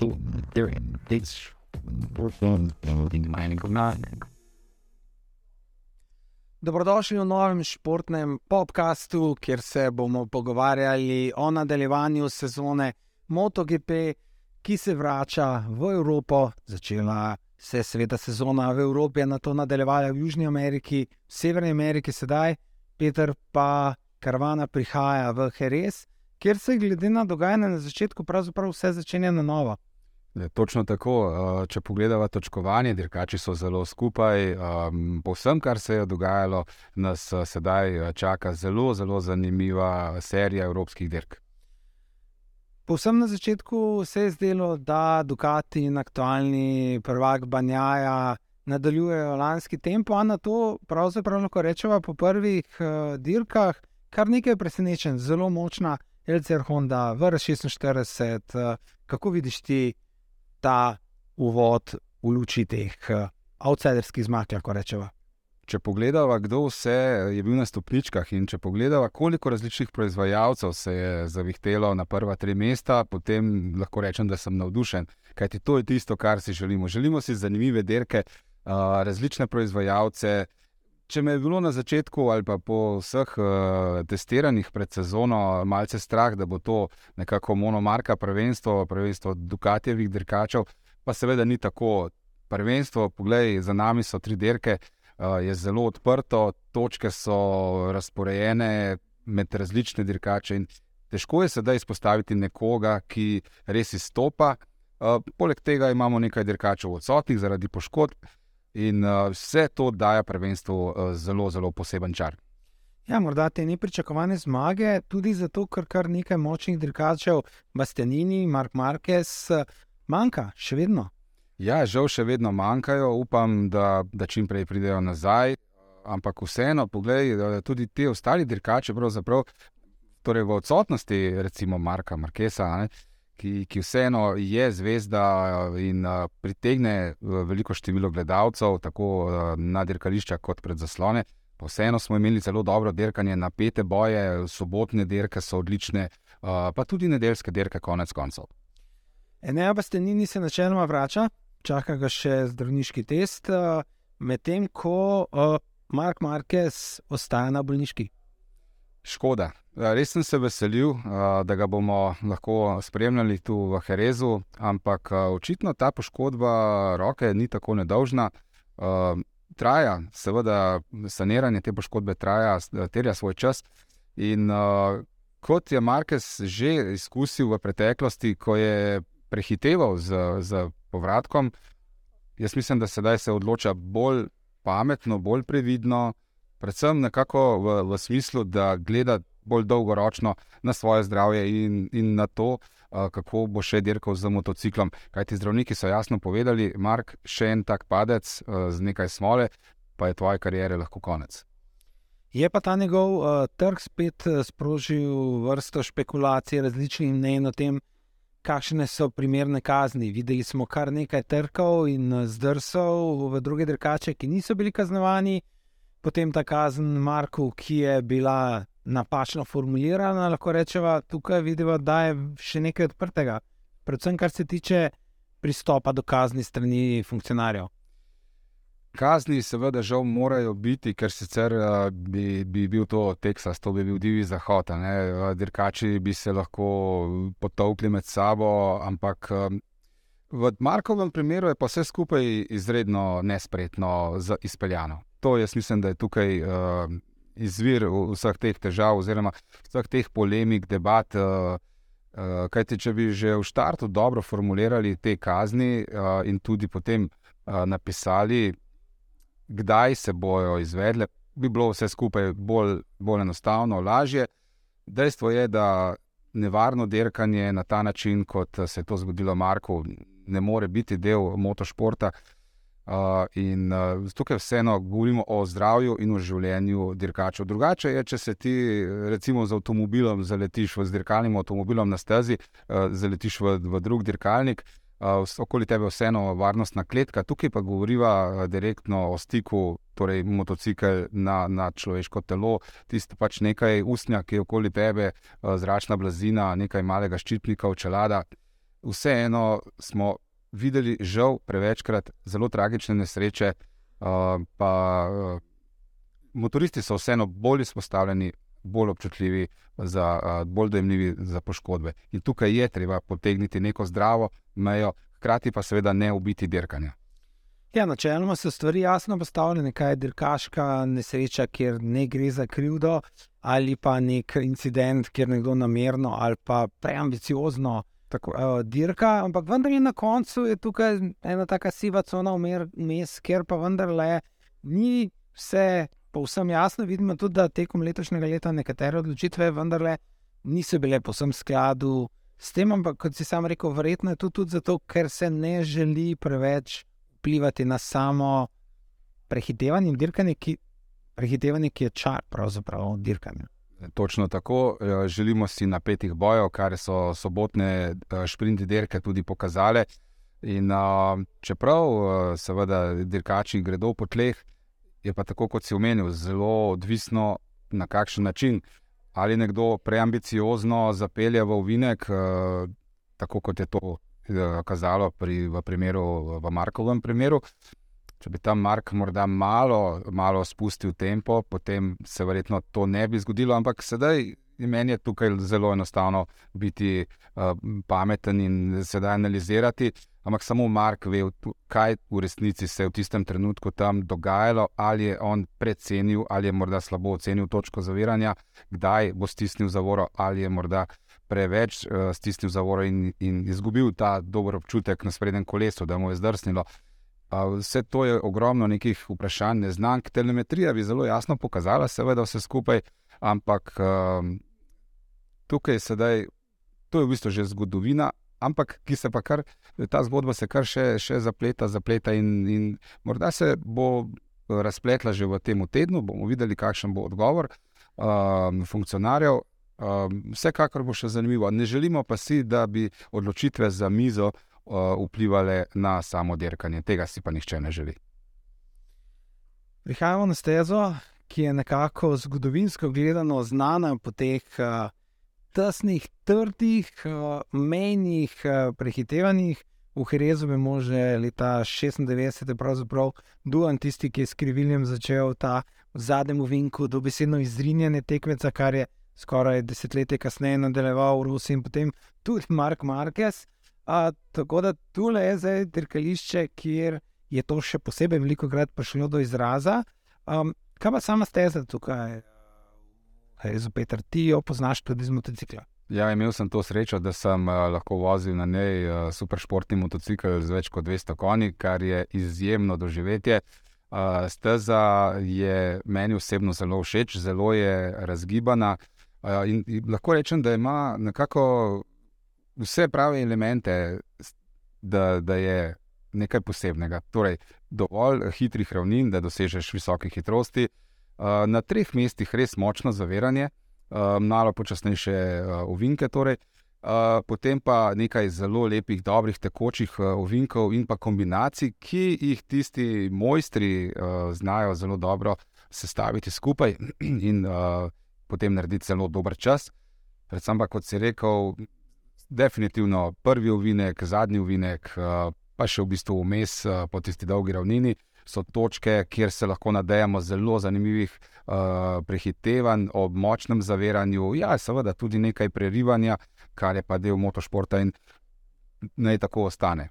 to there it's Dobrodošli v novem športnem podkastu, kjer se bomo pogovarjali o nadaljevanju sezone MotoGP, ki se vrača v Evropo. Začela se je sveta sezona v Evropi, na to nadaljevala v Južni Ameriki, v Severni Ameriki sedaj, Peter pa karavana prihaja v Jerez, kjer se glede na dogajanje na začetku pravzaprav vse začenja na novo. Je, točno tako. Uh, Če pogledamo točkovanje, dirkači so zelo skupaj. Um, po vsem, kar se je dogajalo, nas uh, sedaj čaka zelo, zelo zanimiva serija evropskih dirk. Povsem na začetku se je zdelo, da Ducati in aktualni prvak Banjaja nadaljujejo lanski tempo, a na to pravzaprav lahko rečemo po prvih dirkah, kar nekaj presenečen, zelo močna LCR Honda, VR46. Uh, kako vidiš ti ta uvod v luči teh uh, outsiderskih zmag, lahko rečemo? Če pogledamo, kdo vse je bil na stopničkah, in če pogledamo, koliko različnih proizvajalcev se je zavihtelo na prva tri mesta, potem lahko rečem, da sem navdušen. Kajti to je tisto, kar si želimo. Želimo si zanimive derke, uh, različne proizvajalce. Če me je bilo na začetku ali pa po vseh uh, testiranjih pred sezono malce strah, da bo to nekako monomarka prvenstvo, prvenstvo Dukatjevih dirkačev, pa seveda ni tako. Prvenstvo, poglej, za nami so tri dirke, uh, je zelo odprto, točke so razporejene med različne dirkače in težko je sedaj izpostaviti nekoga, ki res izstopa. Uh, poleg tega imamo nekaj dirkačev odsotnih zaradi poškodb. In uh, vse to daje prvenstvu uh, zelo, zelo poseben čar. Ja, morda te nepričakovane zmage, tudi zato, ker kar nekaj močnih dirkačev, Bastianini, Mark Marquez, manjka še vedno. Ja, žal še vedno manjkajo, upam, da, da čim prej pridejo nazaj. Ampak vseeno, poglej, tudi ti ostali dirkači, pravzaprav torej v odsotnosti, recimo Marka Markesa. Ne, ki, ki vseeno je zvezda in uh, pritegne veliko število gledalcev, tako na dirkališča kot pred zaslone. Pa vseeno smo imeli zelo dobro dirkanje, napete boje, sobotne dirke so odlične, pa tudi nedeljske dirke, konec koncev. Enega Bastenini se načeloma vrača, čaka ga še zdravniški test, medtem ko Mark Marquez ostaja na bolniški. Škoda. Res sem se veselil, da ga bomo lahko spremljali tu v Herezu, ampak očitno ta poškodba roke ni tako nedolžna. Traja, seveda, saniranje te poškodbe traja, terja svoj čas. In kot je Marques že izkusil v preteklosti, ko je prehiteval z, z povratkom, jaz mislim, da sedaj se odloča bolj pametno, bolj previdno predvsem nekako v, v smislu, da gleda bolj dolgoročno na svoje zdravje in, in na to, kako bo še dirkal z motociklom. Kaj ti zdravniki so jasno povedali, Mark, še en tak padec z nekaj smole, pa je tvoje karijere lahko konec. Je pa ta njegov uh, trg spet sprožil vrsto špekulacij, različnih mnen o tem, kakšne so primerne kazni. Videli smo kar nekaj trkov in zdrsov v druge drkače, ki niso bili kaznovani potem ta kazen Marku, ki je bila napačno formulirana, lahko rečemo, tukaj vidimo, da je še nekaj odprtega, predvsem kar se tiče pristopa do kazni strani funkcionarjev. Kazni, seveda, žal morajo biti, ker sicer uh, bi, bi bil to Teksas, to bi bil divji zahod. Dirkači bi se lahko potovkli med sabo, ampak um, v Markovem primeru je pa vse skupaj izredno nespretno izpeljano to jaz mislim, da je tukaj uh, izvir vseh teh težav, oziroma vseh teh polemik, debat. Uh, uh, kajti, če bi že v startu dobro formulirali te kazni uh, in tudi potem napisali, kdaj se bojo izvedle, bi bilo vse skupaj bolj, bolj enostavno, lažje. Dejstvo je, da nevarno dirkanje na ta način, kot se je to zgodilo Marku, ne more biti del motošporta. In uh, tukaj vseeno govorimo o zdravju in o življenju dirkačev. Drugače je, če se ti, recimo, z avtomobilom zaletiš v dirkalnim avtomobilom na stezi, uh, zaletiš v, v drug dirkalnik, uh, okoli tebe je vseeno varnostna kletka, tukaj pa govoriva uh, direktno o stiku, torej motocikl na, na človeško telo, tisto pač nekaj usnja, ki je okoli tebe, uh, zračna blazina, nekaj malega ščitnika, čelada. vseeno smo videli, žal, prevečkrat zelo tragične nesreče. Uh, pa uh, motoristi so vseeno bolj izpostavljeni, bolj občutljivi, za, uh, bolj dojemljivi za poškodbe. In tukaj je treba potegniti neko zdravo mejo, hkrati pa seveda ne ubiti dirkanja. Ja, načeloma so stvari jasno postavljene, kaj je dirkaška nesreča, kjer ne gre za krivdo, ali pa nek incident, kjer nekdo namerno ali pa preambiciozno uh, dirka. Ampak vendar je na koncu je tukaj ena taka siva cona vmes, ker pa vendarle ni vse povsem jasno. Vidimo tudi, da tekom letošnjega leta nekatere odločitve vendarle niso bile povsem skladu s tem, ampak kot si sam rekel, verjetno je to tudi zato, ker se ne želi preveč vplivati na samo prehitevanje in dirkanje, ki, prehitevanje, ki je čar pravzaprav dirkanje. Točno tako, eh, želimo si napetih bojev, kar so sobotne eh, šprinti dirke tudi pokazale. In, uh, čeprav seveda dirkači gredo po tleh, je pa tako, kot si omenil, zelo odvisno na kakšen način. Ali nekdo preambiciozno zapelje v Vinek, uh, tako kot je to kazalo pri, v, primeru, v Markovem primeru, Če bi tam Mark morda malo, malo spustil tempo, potem se verjetno to ne bi zgodilo, ampak sedaj je meni tukaj zelo enostavno biti uh, pameten in sedaj analizirati. Ampak samo Mark ve, kaj v resnici se je v tistem trenutku tam dogajalo, ali je on precenil, ali je morda slabo ocenil točko zaviranja, kdaj bo stisnil zavoro, ali je morda preveč uh, stisnil zavoro in, in izgubil ta dober občutek na sprednjem kolesu, da mu je zdrsnilo. Vse to je ogromno nekih vprašanj, neznank. Telemetrija bi zelo jasno pokazala, seveda, vse skupaj, ampak um, tukaj je sedaj, to je v bistvu že zgodovina, ampak ki se pa kar, ta zgodba se kar še, še zapleta, zapleta in, in morda se bo razpletla že v tem tednu, bomo videli, kakšen bo odgovor um, funkcionarjev. Um, vsekakor bo še zanimivo. Ne želimo pa si, da bi odločitve za mizo vplivali na samo dirkanje. Tega si pa nihče ne želi. Prihajamo na stezo, ki je nekako zgodovinsko gledano znana po teh uh, tesnih, trdih, uh, menjih uh, prehitevanjih. V Herezu vemo že leta 96, pravzaprav Duan, tisti, ki je s kriviljem začel ta v zadnjem uvinku, dobesedno izrinjene tekmeca, kar je skoraj desetletje kasneje nadaljeval v Rusiji in potem tudi Mark Marquez. A, tako da tu le je zdaj dirkališče, kjer je to še posebej veliko krat prišlo do izraza. Um, kaj pa sama steza tukaj, Rezo Petr, ti jo poznaš tudi z motocikla? Ja, imel sem to srečo, da sem uh, lahko vozil na njej uh, superšportni motocikl z več kot 200 konji, kar je izjemno doživetje. Uh, steza je meni osebno zelo všeč, zelo je razgibana. Uh, in, in lahko rečem, da ima nekako vse prave elemente, da, da je nekaj posebnega. Torej, dovolj hitrih ravnin, da dosežeš visoke hitrosti, na treh mestih res močno zaviranje, malo počasnejše ovinke. Torej, potem pa nekaj zelo lepih, dobrih, tekočih ovinkov in pa kombinacij, ki jih tisti mojstri znajo zelo dobro sestaviti skupaj in potem narediti zelo dober čas. Predvsem pa, kot si rekel, definitivno prvi uvinek, zadnji uvinek, eh, pa še v bistvu vmes eh, po tisti dolgi ravnini. So točke, kjer se lahko nadejamo zelo zanimivih uh, prehitevanj ob močnem zaviranju, ja, seveda tudi nekaj prerivanja, kar je pa del motošporta in naj tako ostane.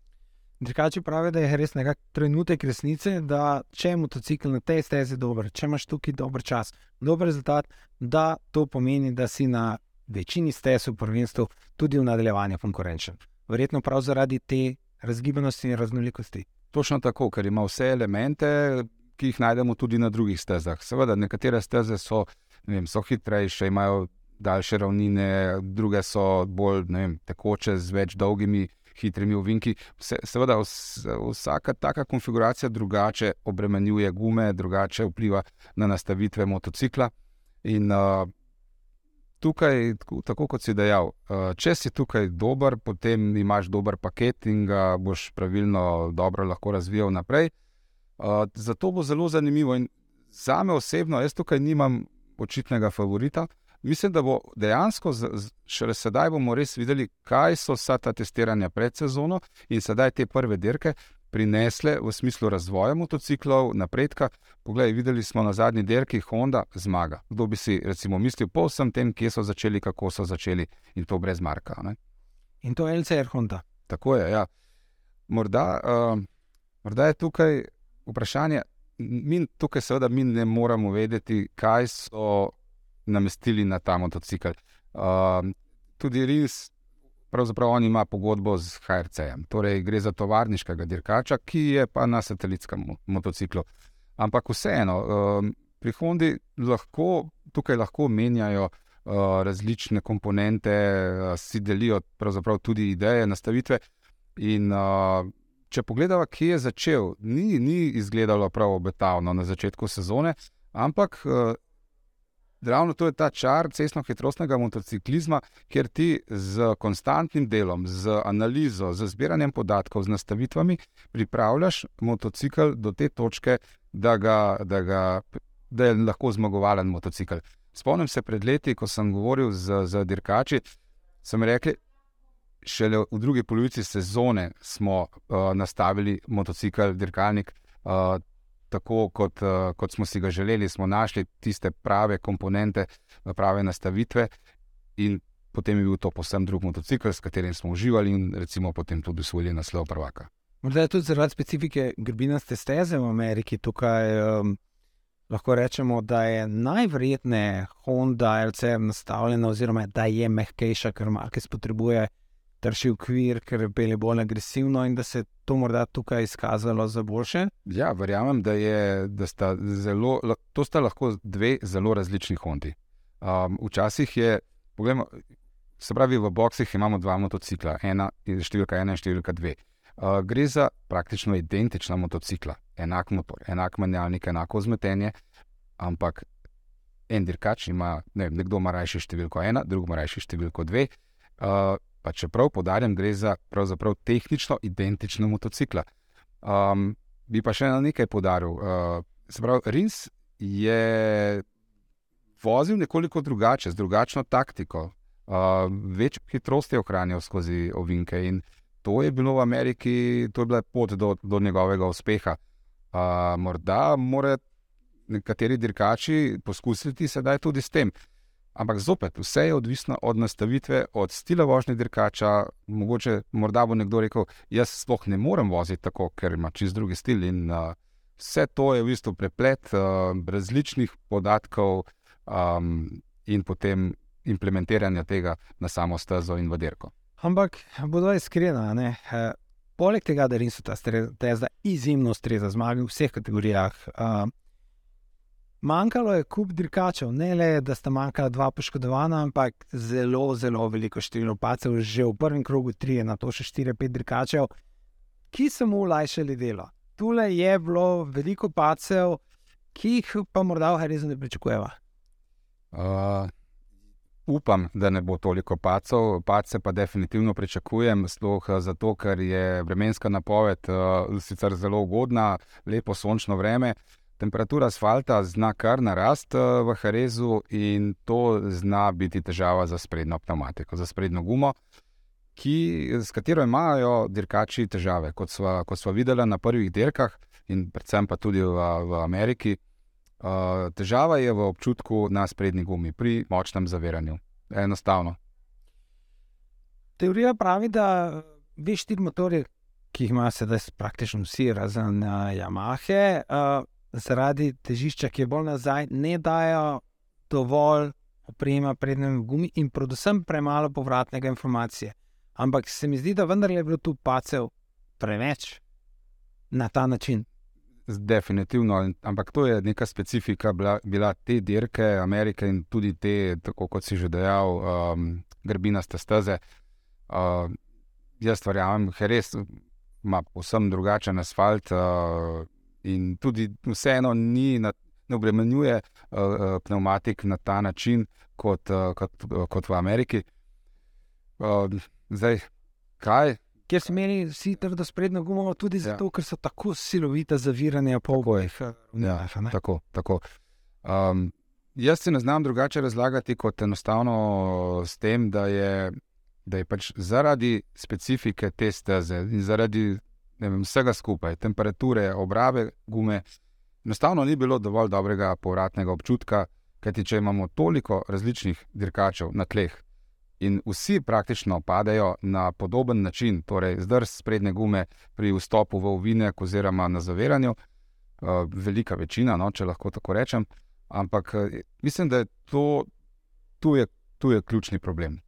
Drugače pravi, da je res nekakšen trenutek resnice, da če je motocikl na tej stezi dober, če imaš tukaj dober čas, dober rezultat, da to pomeni, da si na večini stez v prvenstvu tudi v nadaljevanju konkurenčen. Verjetno prav zaradi te razgibanosti in raznolikosti. Točno tako, ker ima vse elemente, ki jih najdemo tudi na drugih stezah. Seveda, nekatere steze so, vem, so hitrejše, imajo daljše ravnine, druge so bolj vem, tekoče z več dolgimi. Hitrimi ovinki. Seveda, vsaka taka konfiguracija drugače obremenjuje gume, drugače vpliva na nastavitve motocikla. In uh, tukaj, tako kot si dejal, eh, če si tukaj dober, potem imaš dober paket in ga boš pravilno, dobro lahko razvijal naprej. Eh, zato bo zelo zanimivo. In za me osebno, jaz tukaj nimam očitnega favorita. mislim, da bo dejansko, šele sedaj bomo res videli, kaj so vsa ta testiranja pred sezono in sedaj te prve dirke prinesle v smislu razvoja motociklov, napredka. Poglej, videli smo na zadnji dirki Honda zmaga. Kdo bi si recimo mislil po vsem tem, kje so začeli, kako so začeli in to brez Marka. Ne? In to je LCR Honda. Tako je. Ja. Morda, uh, morda je tukaj vprašanje. Mi tukaj, seveda, mi ne moramo vedeti, kaj so namestili na ta motocikl. Uh, tudi res, pravzaprav on ima pogodbo z HRC-jem, torej gre za tovarniškega dirkača, ki je pa na satelitskem motociklu. Ampak vseeno, uh, pri Hondi lahko, tukaj lahko menjajo uh, različne komponente, uh, si delijo tudi ideje, nastavitve. In, uh, če pogledamo, kje je začel, ni, ni izgledalo prav obetavno na začetku sezone, ampak ravno to je ta čar cestno-hitrostnega motociklizma, kjer ti z konstantnim delom, z analizo, z zbiranjem podatkov, z nastavitvami pripravljaš motocikl do te točke, da, ga, da, ga, da je lahko zmagovalen motocikl. Spomnim se pred leti, ko sem govoril z, z dirkači, sem rekel. Šele v drugi polovici sezone smo uh, nastavili motocikl, dirkalnik, uh, tako, kot, uh, kot smo si ga želeli, smo našli tiste prave komponente, eh, prave nastavitve, potem je bil to posebno drug motocikl, s katerim smo uživali in recimo potem tudi usvojili naslov prvaka. Morda je tudi zaradi specifike grbinaste steze v Ameriki tukaj. Um... Lahko rečemo, da je najverjetneje Honda LCR nastavljena, oziroma da je mehkejša, ker Markes potrebuje trši ukvir, ker je pelje bolj agresivno in da se to morda tukaj izkazalo za boljše? Ja, verjamem, da, je, da sta zelo, to sta lahko dve zelo različni Hondi. Um, včasih je, poglejmo, se pravi, v boksih imamo dva motocikla, ena je številka ena in številka dve. Uh, gre za praktično identična motocikla, enak motor, enak menjalnik, enako vzmetenje, ampak en dirkač ima, ne vem, nekdo ima rajši številko ena, drug ima rajši številko dve. Uh, pa čeprav podarjam, gre za pravzaprav tehnično identično motocikla. Um, bi pa še na nekaj podaril. Uh, Rins je vozil nekoliko drugače, z drugačno taktiko, uh, več hitrosti je ohranjal skozi ovinke in to je bilo v Ameriki, to je bila pot do, do njegovega uspeha. Uh, morda morajo nekateri dirkači poskusiti sedaj tudi s tem. Ampak zopet, vse je odvisno od nastavitve, od stila vožnje dirkača. Mogoče morda bo nekdo rekel, jaz sploh ne morem voziti tako, ker ima čist drugi stil. In uh, vse to je v bistvu preplet uh, različnih podatkov um, in potem implementiranja tega na samo stezo in v dirko. Ampak, bodo iskrena, ne. Uh, poleg tega, da so ta steza izjemno ustreza zmagi v vseh kategorijah. Uh, Manjkalo je kup dirkačev, ne le, da sta manjkala dva poškodovana, ampak zelo, zelo veliko število pacev, že v prvem krogu tri, na to še štiri, pet dirkačev, ki so mu olajšali delo. Tule je bilo veliko pacev, ki jih pa morda v Harizu ne pričakujeva. Uh, upam, da ne bo toliko pacov, pace pa definitivno pričakujem, sploh zato, ker je vremenska napoved uh, sicer zelo ugodna, lepo sončno vreme. Temperatura asfalta zna kar narasti eh, v Harezu, in to zna biti težava za sprednjo pneumatiko, za sprednjo gumo, ki, s katero imajo dirkači težave. Kot smo, kot smo videli na prvih dirkah, in predvsem pa tudi v, v Ameriki, uh, težava je v občutku na sprednji gumi, pri močnem zaviranju. Enostavno. Teorija pravi, da veš ti motorje, ki jih imajo sedaj praktično vsi, razen uh, Yamahe. Uh, zaradi težišča, ki je bolj nazaj, ne dajo dovolj oprema, prednjem gumi in predvsem premalo povratnega informacije. Ampak se mi zdi, da vendar je bilo tu pacev preveč na ta način. Definitivno, ampak to je neka specifika bila, bila te dirke Amerike in tudi te, kot si že dejal, um, grbinaste steze. Uh, jaz verjamem, da res ima povsem drugačen asfalt. Uh, in tudi vseeno ni na, ne obremenjuje uh, pneumatik na ta način kot, uh, kot, uh, kot v Ameriki. Uh, zdaj, kaj? Ker so imeli vsi trdo sprednjo gumo, tudi ja. zato, ker so tako silovita zaviranja po obojih. Ja, tako, tako. Um, Jaz se ne znam drugače razlagati kot enostavno s tem, da je, da je pač zaradi specifike te steze in zaradi vem, vsega skupaj, temperature, obrave gume, enostavno ni bilo dovolj dobrega povratnega občutka, kajti če imamo toliko različnih dirkačev na tleh in vsi praktično padajo na podoben način, torej zdrs sprednje gume pri vstopu v ovinek oziroma na zaviranju, uh, velika večina, no, če lahko tako rečem. Ampak uh, mislim, da je to tu je, tu je ključni problem.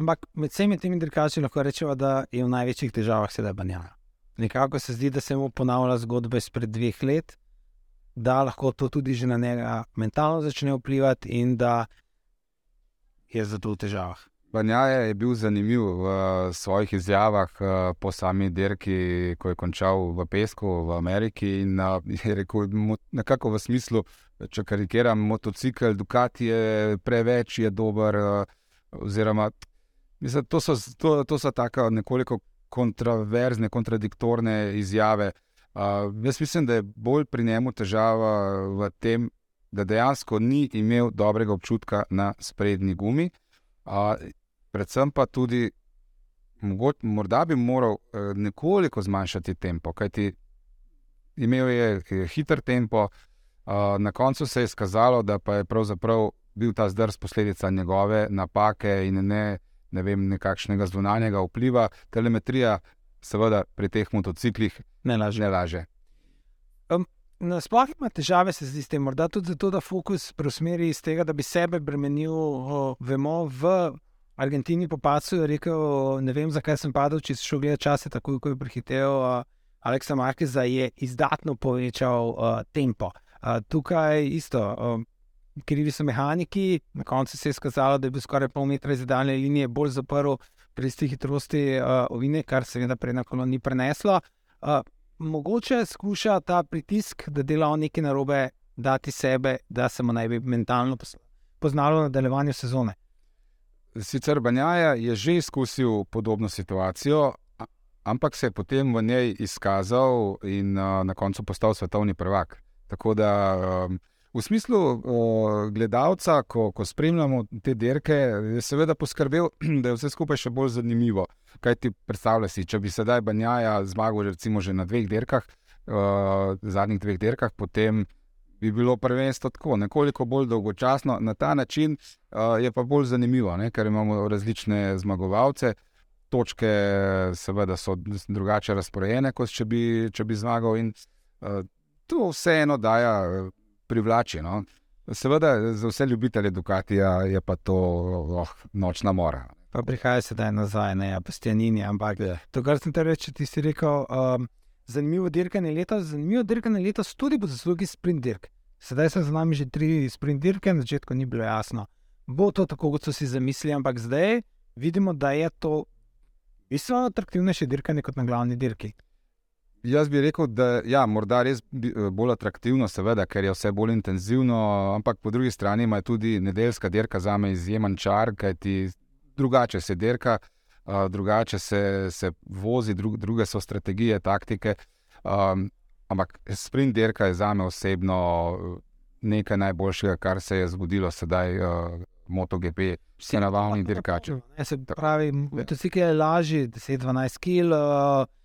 Ampak med vsemi temi dirkači lahko rečemo, da je v največjih težavah sedaj banjana. Nekako se zdi, da se mu ponavlja zgodba izpred dveh let, da lahko to tudi že na njega mentalno začne vplivati in da je zato v težavah. Banjaje je bil zanimiv v svojih izjavah po sami dirki, ko je končal v Pesku v Ameriki. In je rekel, nekako v smislu, če karikiram, motocikl, Ducati je preveč, je dober. Oziroma, mislim, to so, to, to so tako nekoliko kontroverzne, kontradiktorne izjave. Uh, jaz mislim, da je bolj pri njemu težava v tem, da dejansko ni imel dobrega občutka na sprednji gumi. Uh, predvsem pa tudi, mogoč, morda bi moral uh, nekoliko zmanjšati tempo, kajti imel je hiter tempo, uh, na koncu se je izkazalo, da pa je pravzaprav bil ta zdrs posledica njegove napake in ne, ne vem, nekakšnega zunanjega vpliva. Telemetrija, seveda, pri teh motociklih ne laže. Ne laže. Um, Nasploh ima težave, se zdi, s tem, morda tudi zato, da fokus preusmeri iz tega, da bi sebe bremenil. O, vemo, v Argentini po pacu je rekel: Ne vem, zakaj sem padel, če si šel gledati čase, tako kot je prehitev. Aleksa Markeza je izdatno povečal uh, tempo. Uh, tukaj isto, uh, krivi so mehaniki, na koncu se je skazalo, da je bil skoraj pol metra iz daljne linije bolj zaprl pri isti hitrosti uh, ovine, kar seveda prej na kolo ni preneslo. Uh, mogoče skuša ta pritisk, da dela nekaj narobe, dati sebe, da se mu naj bi mentalno poznalo v nadaljevanju sezone. Sicer Banjaja je že izkusil podobno situacijo, ampak se je potem v njej izkazal in uh, na koncu postal svetovni prvak. Tako da um, v smislu uh, gledalca, ko, ko spremljamo te dirke, je seveda poskrbel, da je vse skupaj še bolj zanimivo. Kaj ti predstavljaš, če bi sedaj Banjaja zmagal recimo že na dveh dirkah, uh, zadnjih dveh dirkah, potem bi bilo prvenstvo tako, nekoliko bolj dolgočasno, na ta način uh, je pa bolj zanimivo, ne? ker imamo različne zmagovalce. Točke, seveda, so drugače razporejene, kot če bi, če bi zmagal, in uh, to vseeno daje privlači. No? Seveda, za vse ljubitelje Dukatija je pa to oh, nočna mora. Pa prihaja se daj nazaj, ne pa stjanini, ampak je. to, kar sem te reči, ti si rekel. Um, Zanimivo dirkanje letos, zanimivo dirkanje letos tudi po zaslugi sprint dirk. Sedaj so za nami že tri sprint dirke, na začetku ni bilo jasno. Bo to tako, kot so si zamislili, ampak zdaj vidimo, da je to bistveno atraktivnejše dirkanje kot na glavni dirki. Jaz bi rekel, da je ja, morda res bolj atraktivno, seveda, ker je vse bolj intenzivno, ampak po drugi strani ima tudi nedeljska dirka za me izjemen čar, kajti drugače se dirka drugače se, se vozi, dru, druge so strategije, taktike. Um, ampak sprint dirka je za me osebno nekaj najboljšega, kar se je zgodilo sedaj, uh, MotoGP, vsi navadni dirkači. Se pravi, motocikl je lažji, 10-12 kg. Uh,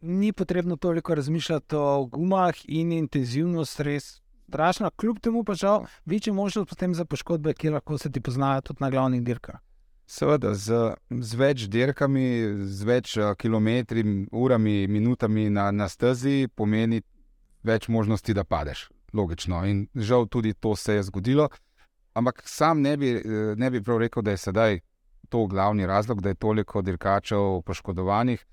Ni potrebno toliko razmišljati o gumah in intenzivnost, res strašno. Kljub temu pa žal, večji možnost za poškodbe, ki lahko se ti poznajo tudi na glavnih dirkah. Seveda, z, z več dirkami, z več uh, kilometri, urami, minutami na, na stezi pomeni več možnosti, da padeš. Logično. In žal tudi to se je zgodilo. Ampak sam ne bi, eh, ne bi prav rekel, da je sedaj to glavni razlog, da je toliko dirkačev poškodovanih.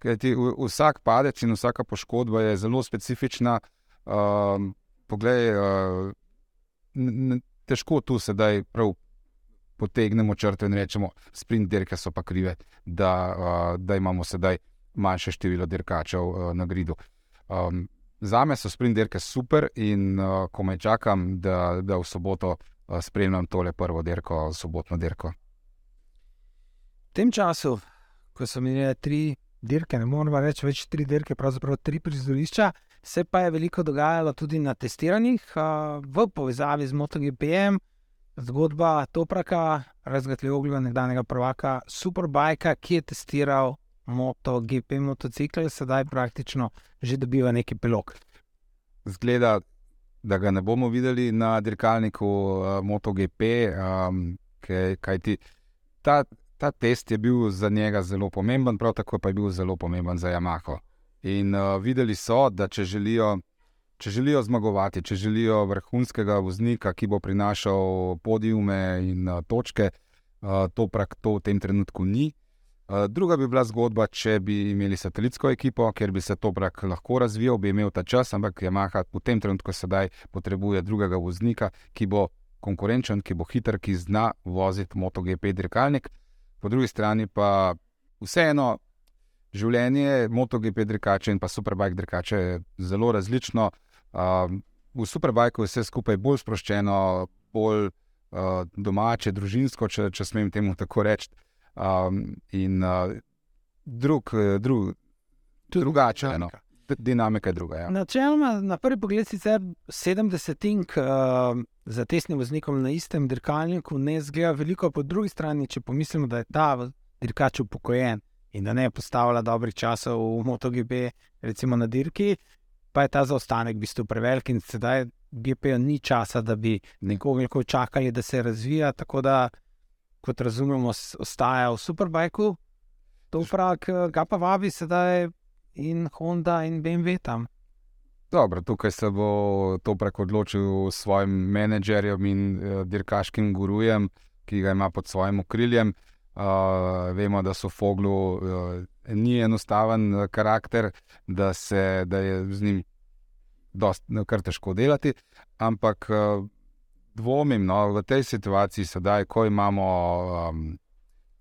Ker ti vsak padec in vsaka poškodba je zelo specifična. Uh, poglej, uh, težko tu sedaj prav potegnemo črto in rečemo, sprint dirke so pa krive, da, uh, da imamo sedaj manjše število dirkačev uh, na gridu. Um, za me so sprint dirke super in uh, ko me čakam, da, da v soboto uh, spremljam tole prvo dirko, sobotno dirko. V tem času, ko so minile tri dirke, ne moremo reči več tri dirke, pravzaprav tri prizorišča, Se pa je veliko dogajalo tudi na testiranjih v povezavi z MotoGP-jem. Zgodba Topraka, razgledljivega nekdanjega prvaka Superbajka, ki je testiral MotoGP motocikl, sedaj praktično že dobiva neki pilok. Zgleda, da ga ne bomo videli na dirkalniku uh, MotoGP, um, kaj, kaj ti. Ta, ta test je bil za njega zelo pomemben, prav tako pa je bil zelo pomemben za Yamaha. In uh, videli so, da če želijo, če želijo zmagovati, če želijo vrhunskega voznika, ki bo prinašal podiume in uh, točke, uh, to prak to v tem trenutku ni. Uh, druga bi bila zgodba, če bi imeli satelitsko ekipo, ker bi se to prak lahko razvijal, bi imel ta čas, ampak Yamaha v tem trenutku sedaj potrebuje drugega voznika, ki bo konkurenčen, ki bo hiter, ki zna voziti MotoGP dirkalnik. Po drugi strani pa vseeno življenje MotoGP dirkače in pa Superbike dirkače je zelo različno. Uh, v Superbikeu je vse skupaj bolj sproščeno, bolj uh, domače, družinsko, če, če smem temu tako reči. Um, in uh, drug, drug, drugače. No. Dinamika je druga. Ja. Načeloma, na prvi pogled, sicer 70-ink uh, za tesnim voznikom na istem dirkalniku ne zgleda veliko, po drugi strani, če pomislimo, da je ta dirkač upokojen in da ne postavlja dobrih časov v MotoGP, recimo na dirki, pa je ta zaostanek v bistvu prevelik in sedaj GP-ju ni časa, da bi nekoliko čakali, da se razvija. Tako da, kot razumemo, ostaja v Superbajku, to prak, ga pa vabi sedaj in Honda in BMW tam. Dobro, tukaj se bo to prek odločil s svojim menedžerjem in uh, dirkaškim gurujem, ki ga ima pod svojim okriljem. Uh, vemo, da so Foglu uh, ni enostaven karakter, da, se, da je z njim no, kar težko delati. Ampak uh, dvomim, no, v tej situaciji, sedaj, ko imamo um,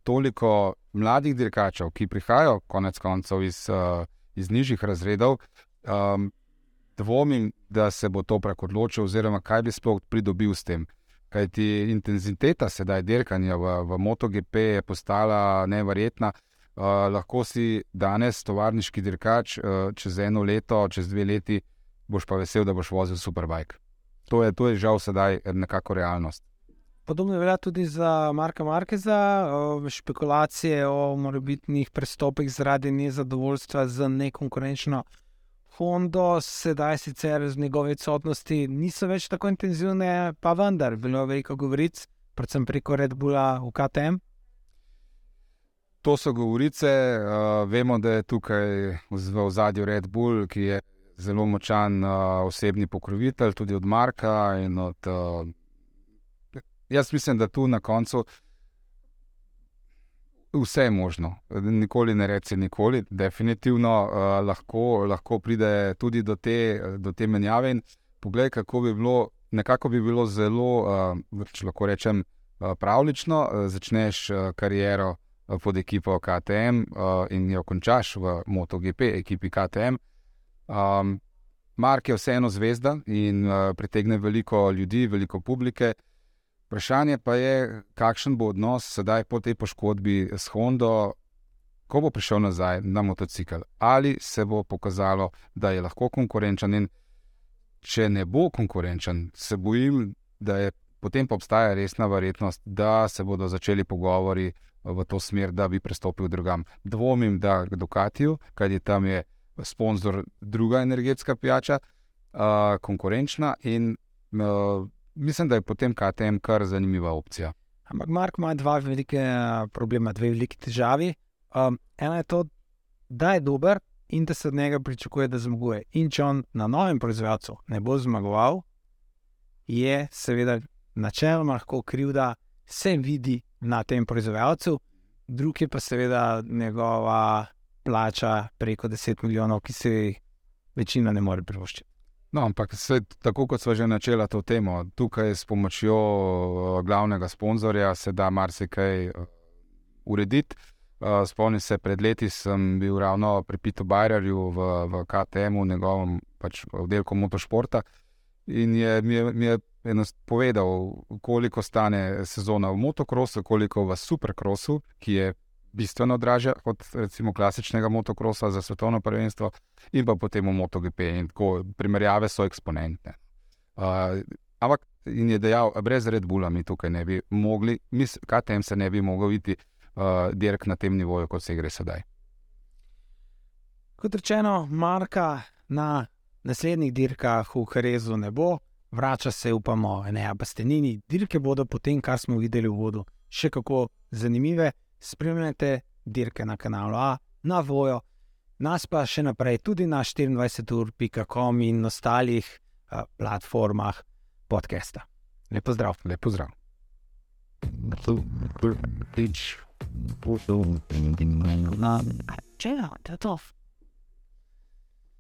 toliko mladih dirkačev, ki prihajajo konec koncev iz, uh, iz nižjih razredov. Um, dvomim, da se bo to prek odločil, oziroma kaj bi sploh pridobil s tem. Kaj ti intenziteta sedaj dirkanja v, v MotoGP je postala nevrjetna. Uh, lahko si danes tovarniški dirkač, uh, čez eno leto, čez dve leti, boš pa vesel, da boš vozil superbike. To je, to je žal sedaj nekako realnost. Podobno velja tudi za Marka Markeza, špekulacije o morebitnih prestopih zaradi nezadovoljstva z nekonkurenčno Hondo, sedaj sicer z njegove odsotnosti niso več tako intenzivne, pa vendar, bilo je veliko govoric, predvsem preko Red Bulla v KTM. To so govorice, uh, vemo, da je tukaj v zadju Red Bull, ki je zelo močan uh, osebni pokrovitelj, tudi od Marka in od uh, Jaz mislim, da tu na koncu vse je možno. Nikoli ne reči, nikoli. Definitivno uh, lahko, lahko pride tudi do te, do te menjave. In poglej, kako bi bilo, nekako bi bilo zelo, uh, če lahko rečem, uh, pravlično. Uh, začneš uh, kariero uh, pod ekipo KTM uh, in jo končaš v MotoGP, ekipi KTM. Um, Mark je vseeno zvezda in uh, pritegne veliko ljudi, veliko publike. Vprašanje pa je, kakšen bo odnos sedaj po tej poškodbi s Hondo, ko bo prišel nazaj na motocikl. Ali se bo pokazalo, da je lahko konkurenčen, in če ne bo konkurenčen, se bojim, da je potem pa obstaja resna verjetnost, da se bodo začeli pogovori v to smer, da bi prestopil drugam. Dvomim, da k Dukatiju, kajti tam je sponzor druga energetska pijača, uh, konkurenčna in. Uh, mislim, da je potem KTM kar zanimiva opcija. Ampak Mark ima dva velike eh, problema, dve veliki težavi. Um, ena je to, da je dober in da se od njega pričakuje, da zmaguje. In če on na novem proizvajalcu ne bo zmagoval, je seveda načeloma lahko kriv, da se vidi na tem proizvajalcu, drugi pa seveda njegova plača preko 10 milijonov, ki se jih večina ne more privoščiti. No, ampak se, tako kot smo že načela to temo, tukaj s pomočjo uh, glavnega sponzorja se da marsikaj uh, urediti. Uh, spomnim se, pred leti sem bil ravno pri Pitu Bajrerju v, v KTM-u, njegovem pač, oddelku motošporta. In je, mi je, mi je povedal, koliko stane sezona v motokrosu, koliko v superkrosu, ki je bistveno dražja od recimo klasičnega motokrosa za svetovno prvenstvo, in pa potem v MotoGP. Primerjave so eksponentne. Uh, ampak in je dejal, brez Red Bulla mi tukaj ne bi mogli, KTM se ne bi mogel iti uh, dirk na tem nivoju, kot se gre sedaj. Kot rečeno, Marka na naslednjih dirkah v Karezu ne bo, vrača se, upamo, ne, a bastenini. Dirke bodo potem, kar smo videli v vodu, še kako zanimive. Spremljate dirke na kanalu A, na Vojo, nas pa še naprej tudi na 24.com in ostalih uh, platformah podcasta. Lepo zdrav. Lepo zdrav. Če je to,